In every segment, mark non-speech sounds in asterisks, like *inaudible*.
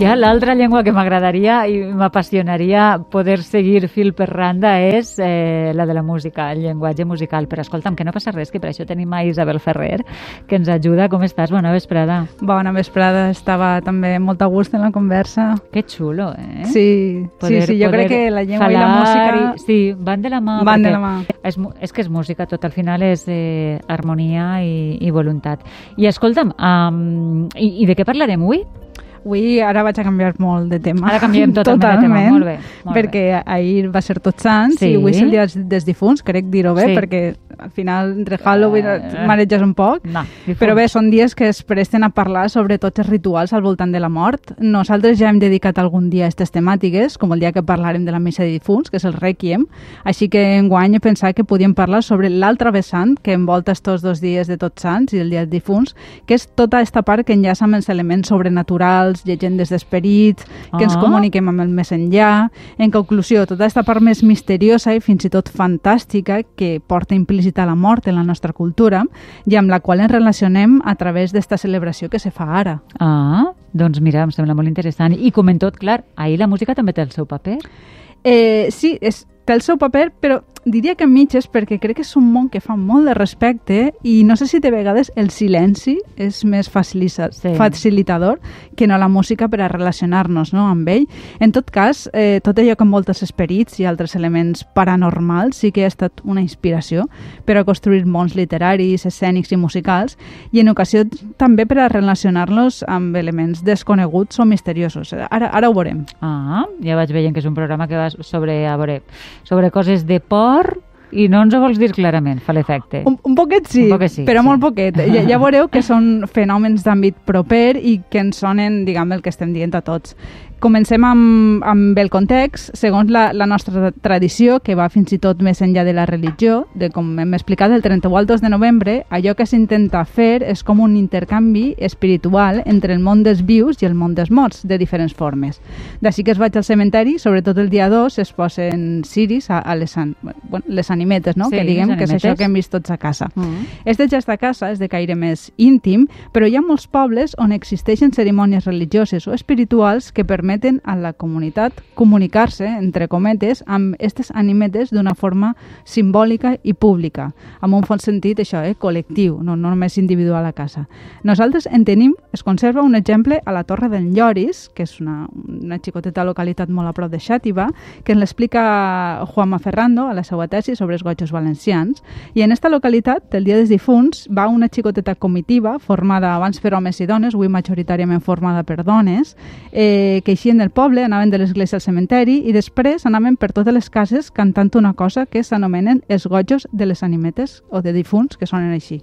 Ja l'altra llengua que m'agradaria i m'apassionaria poder seguir fil per randa és eh, la de la música, el llenguatge musical. Però escolta'm, que no passa res, que per això tenim a Isabel Ferrer, que ens ajuda. Com estàs? Bona vesprada. Bona vesprada, estava també molt a gust en la conversa. Que xulo, eh? Sí, Poder- sí, sí, jo crec que la llengua i la falar música... i- Sí, van de la mà. Van de la mà. És, és que és música, tot al final és eh, harmonia i, i voluntat. I escolta'm, um, i, i de què parlarem avui? Avui ara vaig a canviar molt de tema. Ara canviem totalment, de tema. Molt bé, molt perquè ahir va ser Tots Sants Sí. i avui és el dia dels, difunts, crec dir-ho bé, Sí. perquè al final entre Halloween et mareges un poc. No. Però bé, són dies que es presten a parlar sobre tots els rituals al voltant de la mort. Nosaltres ja hem dedicat algun dia a aquestes temàtiques, com el dia que parlarem de la missa de difunts, que és el Requiem. Així que enguany he pensat que podíem parlar sobre l'altre vessant que envolta estos dos dies de Tots Sants i el dia dels difunts, que és tota aquesta part que enllaça amb els elements sobrenaturals, llegendes d'esperits, que ens Ah. comuniquem amb el més enllà. En conclusió, tota aquesta part més misteriosa i fins i tot fantàstica que porta implícita la mort en la nostra cultura i amb la qual ens relacionem a través d'esta celebració que se fa ara. Ah, doncs mira, em sembla molt interessant. I com en tot, clar, ahir la música també té el seu paper. Eh, sí, és, té el seu paper, però diria que mitges perquè crec que és un món que fa molt de respecte i no sé si de vegades el silenci és més facilita Sí. facilitador que no la música per a relacionar-nos no, amb ell. En tot cas, eh, tot allò que envolta els esperits i altres elements paranormals sí que ha estat una inspiració per a construir mons literaris, escènics i musicals i en ocasió també per a relacionar-los amb elements desconeguts o misteriosos. Ara, ara ho veurem. Ah, ja vaig veient que és un programa que va sobre, a veure, sobre coses de por i no ens ho vols dir clarament, fa l'efecte. Un, un poquet sí, Un poquet sí, però sí. molt poquet. Ja, ja veureu que són fenòmens d'àmbit proper i que ens sonen, diguem, el que estem dient a tots. Comencem amb, amb el context. Segons la, la nostra tradició, que va fins i tot més enllà de la religió, de com hem explicat, el 31 al 2 de novembre, allò que s'intenta fer és com un intercanvi espiritual entre el món dels vius i el món dels morts, de diferents formes. D'ací que es vaig al cementeri, sobretot el dia 2, es posen ciris a, a les, an, bueno, les animetes, no? Sí, que diguem que és això que hem vist tots a casa. Mm. Este gest a casa és de caire més íntim, però hi ha molts pobles on existeixen cerimònies religioses o espirituals que permeten a la comunitat comunicar-se, entre cometes, amb aquestes animetes d'una forma simbòlica i pública, amb un fons sentit, això, eh, col·lectiu, no, no només individual a casa. Nosaltres en tenim, es conserva un exemple a la Torre d'en Lloris, que és una, una xicoteta localitat molt a prop de Xàtiva, que ens l'explica Juanma Ferrando a la seva tesi sobre els gotxos valencians. I en esta localitat, el dia dels difunts, va una xicoteta comitiva formada abans per homes i dones, avui majoritàriament formada per dones, eh, que eixien del poble, anaven de l'església al cementeri i després anaven per totes les cases cantant una cosa que s'anomenen els gotxos de les animetes o de difunts, que sonen així.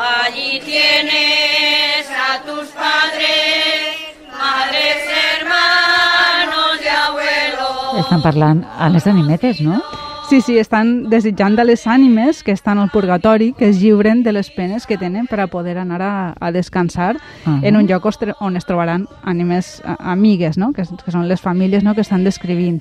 Allí tienes a tus padres, madres, hermanos y abuelos. Estan parlant a les animetes, no? Sí, sí, estan desitjant a les ànimes que estan al purgatori que es lliuren de les penes que tenen per a poder anar a, a descansar Ah. en un lloc on es trobaran ànimes amigues, no? que, que són les famílies no? que estan descrivint.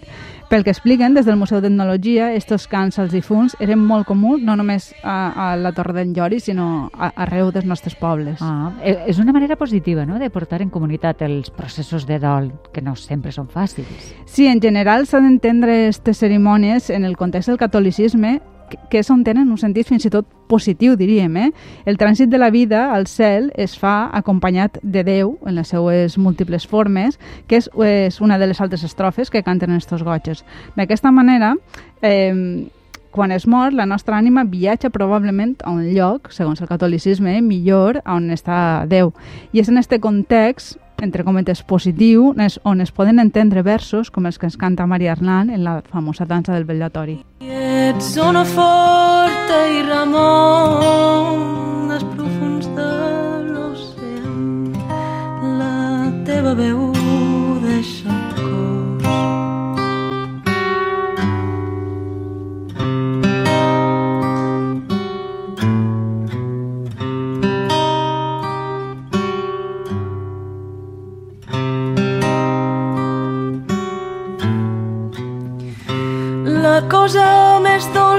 Pel que expliquen, des del Museu d'Etnologia, estos cants als difunts eren molt comuns, no només a, a la Torre d'en Llori, sinó a, arreu dels nostres pobles. Ah, eh, és una manera positiva, no?, de portar en comunitat els processos de dol, que no sempre són fàcils. Sí, en general s'han d'entendre aquestes cerimònies en el context del catolicisme que- és on tenen un sentit fins i tot positiu, diríem. Eh? El trànsit de la vida al cel es fa acompanyat de Déu en les seues múltiples formes, que és, és una de les altres estrofes que canten estos gotxes. D'aquesta manera, eh, quan es mor, la nostra ànima viatja probablement a un lloc, segons el catolicisme, millor on està Déu. I és en este context entre cometes, positiu, és on es poden entendre versos com els que ens canta Maria Arnal en la famosa dansa del vellatori. Ets zona forta i Ramon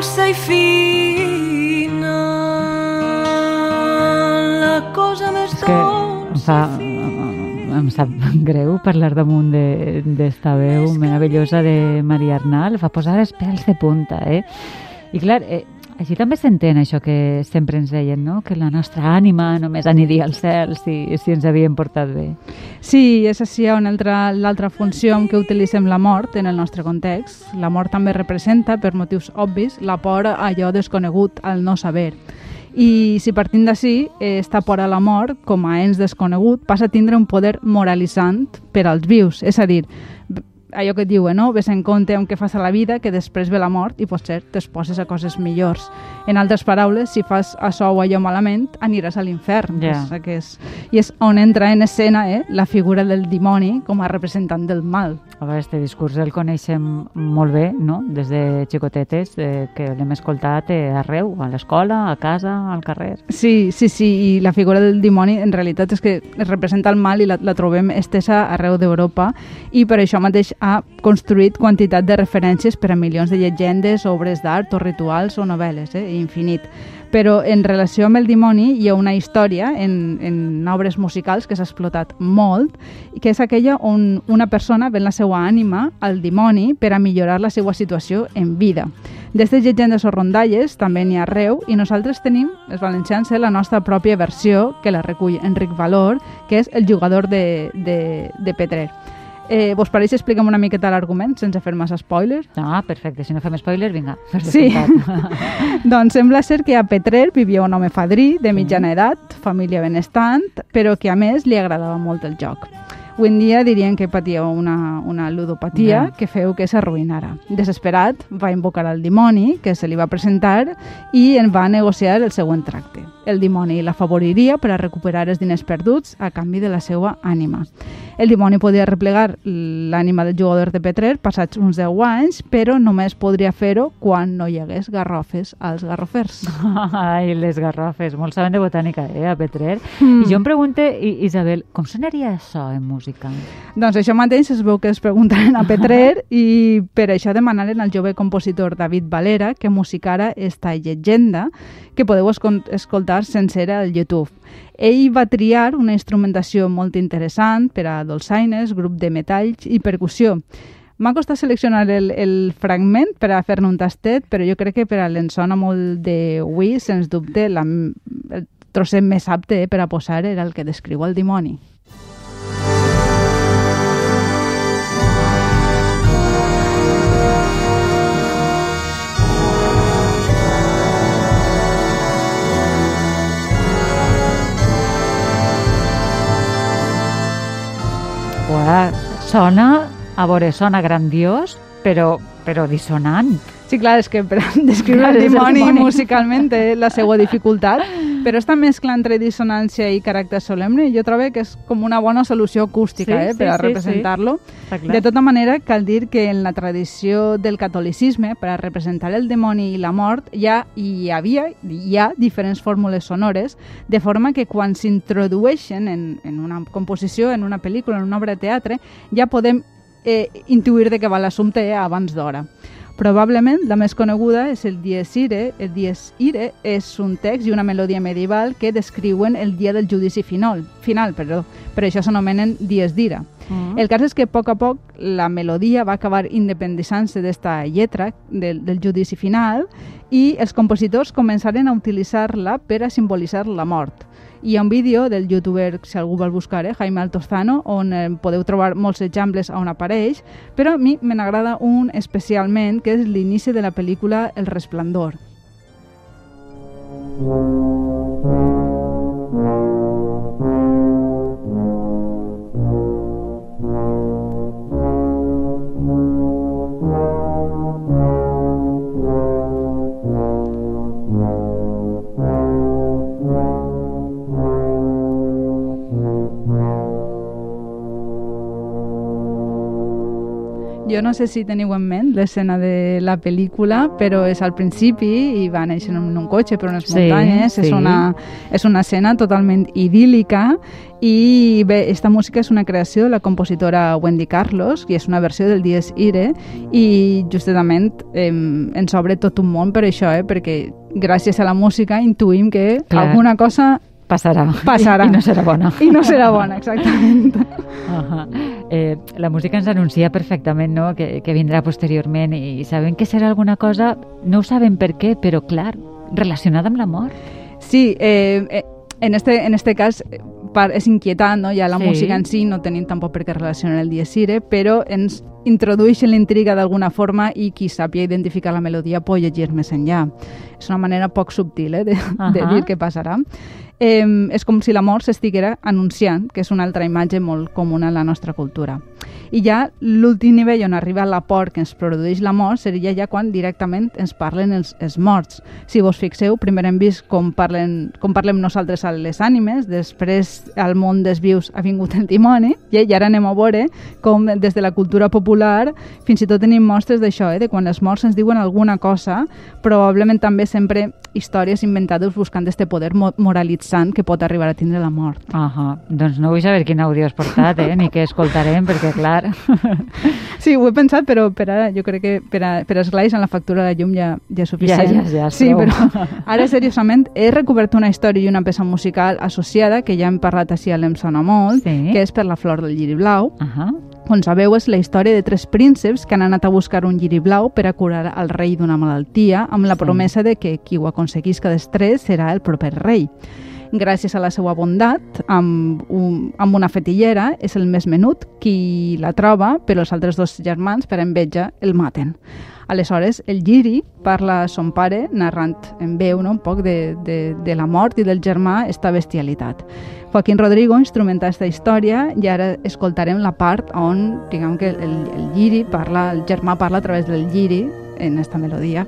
dolça dolça i fina, la cosa més És que em dolça fa... Em sap greu parlar damunt de- d'esta veu meravellosa de Maria Arnal. Fa posar els pèls de punta, eh? I clar, eh, així també s'entén això que sempre ens deien, no? Que la nostra ànima només aniria al cel si, si ens havien portat bé. Sí, és així l'altra funció en què utilitzem la mort en el nostre context. La mort també representa, per motius obvis, la por a allò desconegut, al no saber. I si partint d'ací, eh, esta por a la mort, com a ens desconegut, passa a tindre un poder moralitzant per als vius. És a dir, allò que et diuen, no? Ves en compte amb què fas a la vida, que després ve la mort i potser t'exposes a coses millors. En altres paraules, si fas això o allò malament, aniràs a l'infern. Ja. És, que és, I és on entra en escena eh, la figura del dimoni com a representant del mal. A veure, este discurs el coneixem molt bé, no? Des de xicotetes, eh, que l'hem escoltat eh, arreu, a l'escola, a casa, al carrer. Sí, sí, sí, i la figura del dimoni en realitat és que es representa el mal i la, la trobem estesa arreu d'Europa i per això mateix ha construït quantitat de referències per a milions de llegendes, obres d'art o rituals o novel·les, eh? infinit. Però en relació amb el dimoni hi ha una història en, en obres musicals que s'ha explotat molt, que és aquella on una persona ven la seva ànima al dimoni per a millorar la seva situació en vida. D'aquestes llegendes o rondalles també n'hi ha arreu i nosaltres tenim, els valencians, eh, la nostra pròpia versió que la recull Enric Valor, que és el jugador de, de, de Petrer. Eh, vos pareix explicar una miqueta l'argument sense fer massa spoiler? Ah, perfecte. Si no fem spoiler, vinga. per Sí. *laughs* doncs sembla ser que a Petrer vivia un home fadrí de mitjana edat, família benestant, però que a més li agradava molt el joc. Avui en dia dirien que patia una, una ludopatia Ja. que feu que s'arruïnara. Desesperat, va invocar el dimoni, que se li va presentar, i en va negociar el següent tracte. El dimoni l'afavoriria per a recuperar els diners perduts a canvi de la seva ànima. El dimoni podia replegar l'ànima del jugador de Petrer passats uns 10 anys, però només podria fer-ho quan no hi hagués garrofes als garrofers. *laughs* Ai, les garrofes. Molt saben de botànica, eh, a Petrer. Mm. I jo em pregunte, I- Isabel, com sonaria això en música? Doncs això mateix es veu que es preguntaren a Petrer *laughs* i per això demanaren al jove compositor David Valera que musicara esta llegenda que podeu escol- escoltar sencera al YouTube. Ell va triar una instrumentació molt interessant per a dolçaines, grup de metalls i percussió. M'ha costat seleccionar el, el fragment per a fer-ne un tastet, però jo crec que per a l'ensona molt de Wii, sens dubte, la, el trosset més apte eh, per a posar era el que descriu el dimoni. Uah, sona, a veure, sona grandiós, però, però dissonant. Sí, clar, és que per *laughs* descriure Clar, el dimoni. musicalment té la seva dificultat, però esta mescla entre dissonància i caràcter solemne jo trobo que és com una bona solució acústica Sí, eh, per sí, a sí, representar-lo. Està clar. De tota manera, cal dir que en la tradició del catolicisme, per a representar el dimoni i la mort, ja hi havia, hi ha diferents fórmules sonores, de forma que quan s'introdueixen en, en una composició, en una pel·lícula, en una obra de teatre, ja podem eh, intuir de què va l'assumpte eh, abans d'hora. Probablement la més coneguda és el Dies Ire. El Dies Ire és un text i una melodia medieval que descriuen el dia del judici final, final perdó. per això s'anomenen Dies d'Ira. Mm. El cas és que a poc a poc la melodia va acabar independitzant-se d'esta lletra del, del judici final i els compositors començaren a utilitzar-la per a simbolitzar la mort. Hi ha un vídeo del youtuber, si algú vol buscar, eh, Jaime Altozano, on eh, podeu trobar molts exemples on apareix, però a mi me n'agrada un especialment, que és l'inici de la pel·lícula El Resplendor. Jo no sé si teniu en ment l'escena de la pel·lícula, però és al principi i va néixer en un cotxe per unes Sí, muntanyes, sí. és, una, és una escena totalment idíl·lica i bé, esta música és una creació de la compositora Wendy Carlos i és una versió del Dies Ire i justament eh, ens obre tot un món per això, eh, perquè gràcies a la música intuïm que Clar. alguna cosa Passarà. Passarà. I, I no serà bona. i no serà bona, exactament. Ahà. Eh, la música ens anuncia perfectament no? que, que vindrà posteriorment i sabem que serà alguna cosa, no ho sabem per què, però clar, relacionada amb la mort. Sí, eh, eh, en, este, en este cas eh, és inquietant, no? ja la Sí. música en si no tenim tampoc per què relacionar el Diesire, però ens introdueix en l'intriga d'alguna forma i qui sàpia identificar la melodia pot llegir més enllà. És una manera poc subtil eh, de, de Ahà. dir què passarà. Eh, és com si la mort s'estiguera anunciant, que és una altra imatge molt comuna en la nostra cultura. I ja l'últim nivell on arriba la por que ens produeix la mort seria ja quan directament ens parlen els, els morts. Si vos fixeu, primer hem vist com, parlen, com parlem nosaltres a les ànimes, després al món dels vius ha vingut el dimoni, i, i ara anem a veure com des de la cultura popular fins i tot tenim mostres d'això, eh, de quan els morts ens diuen alguna cosa, probablement també sempre històries inventades buscant este poder mo moralitzant que pot arribar a tindre la mort. Ahà. Doncs no vull saber quin àudio has portat, eh? ni què escoltarem, perquè clar... *laughs* Sí, ho he pensat, però per ara jo crec que per a, per esglais en la factura de llum ja, ja és suficient. Ja, ja, ja sí, prou. però *laughs* ara seriosament he recobert una història i una peça musical associada que ja hem parlat així a l'Em sona molt, Sí. que és per la flor del lliri blau. Ahà. On sabeu és la història de tres prínceps que han anat a buscar un lliri blau per a curar al rei d'una malaltia amb la Sí. promesa de que qui ho aconseguisca després serà el proper rei. Gràcies a la seva bondat, amb, un, amb una fetillera, és el més menut qui la troba, però els altres dos germans, per enveja, el maten. Aleshores, el Giri parla a son pare, narrant en veu no, un poc de, de, de la mort i del germà esta bestialitat. Joaquín Rodrigo instrumenta esta història i ara escoltarem la part on, diguem que el, el Giri parla, el germà parla a través del Giri en esta melodia.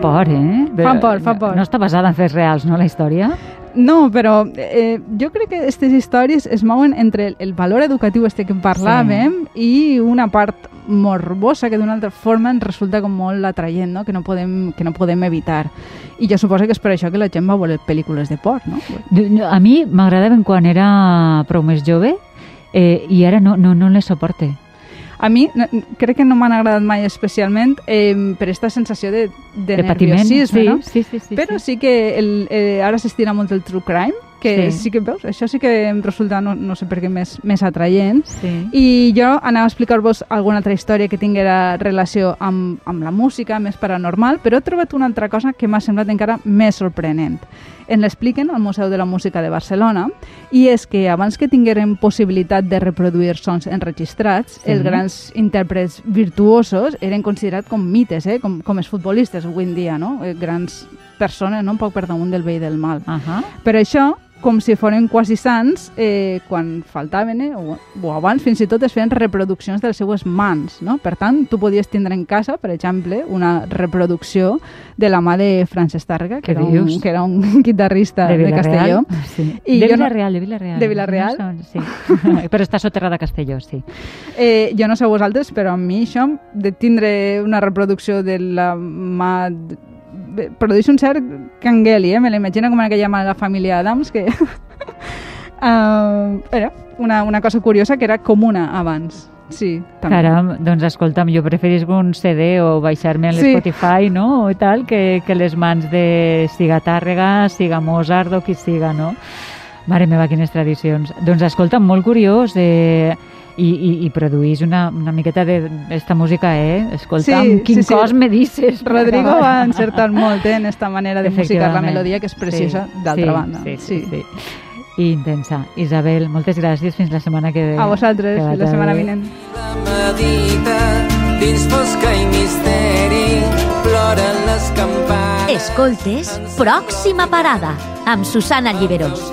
Por, eh? Fa por, fa por. No està basada en fets reals, no, la història? No, però eh, jo crec que aquestes històries es mouen entre el, el valor educatiu este que parlàvem sí. i una part morbosa que d'una altra forma ens resulta com molt atraient, no? que, no podem, que no podem evitar. I jo suposo que és per això que la gent va voler pel·lícules de por, no? A mi m'agradaven quan era prou més jove eh, i ara no, no, no les soporte. A mi no- crec que no m'han agradat mai especialment eh, per aquesta sensació de, de, De patiment. nerviosisme, Sí, no? sí, sí, sí, Però sí. sí que el, eh, ara s'estira molt el true crime, que Sí. sí. que veus, això sí que em resulta, no, no sé per què, més, més atraient. Sí. I jo anava a explicar-vos alguna altra història que tinguera relació amb, amb la música, més paranormal, però he trobat una altra cosa que m'ha semblat encara més sorprenent. En l'expliquen al Museu de la Música de Barcelona i és que abans que tingueren possibilitat de reproduir sons enregistrats, Sí. els grans intèrprets virtuosos eren considerats com mites, eh? com, com els futbolistes avui en dia, no? Eh, grans persones, no? un poc per damunt del bé i del mal. Ahà. Per això, com si foren quasi sants, eh, quan faltaven, eh, o, o abans fins i tot es feien reproduccions de les seues mans, no? Per tant, tu podies tindre en casa, per exemple, una reproducció de la mà de Francesc Tàrrega, que, era un, dius? que era un *laughs* guitarrista de, Villarreal. Castelló. Sí. I de jo no- de Villarreal. De Villarreal? No sí. *laughs* però està soterrada a Castelló, sí. Eh, jo no sé vosaltres, però a mi això de tindre una reproducció de la mà... Produeix un cert cangueli, eh? Me l'imagino com aquella mà de la família Adams, que... uh, *laughs* era una, una cosa curiosa que era comuna abans. Sí, també. Caram, doncs escolta'm, jo preferís un CD o baixar-me a Sí. l'Spotify, no?, o tal, que, que les mans de siga Tàrrega, siga Mozart o qui siga, no? Mare meva, quines tradicions. Doncs escolta'm, molt curiós, eh, i, i, i produís una, una miqueta d'esta música, eh? Escolta'm, Sí, quin sí, sí. cos me dices. Rodrigo va encertar molt eh, en esta manera de musicar la melodia, que és preciosa Sí, d'altra sí, banda. Sí, sí, sí. I intensa. Isabel, moltes gràcies. Fins la setmana que ve. A vosaltres, fins la setmana vinent. La medita dins fosca i misteri ploren les campanes Escoltes Pròxima Parada amb Susana Lliberós.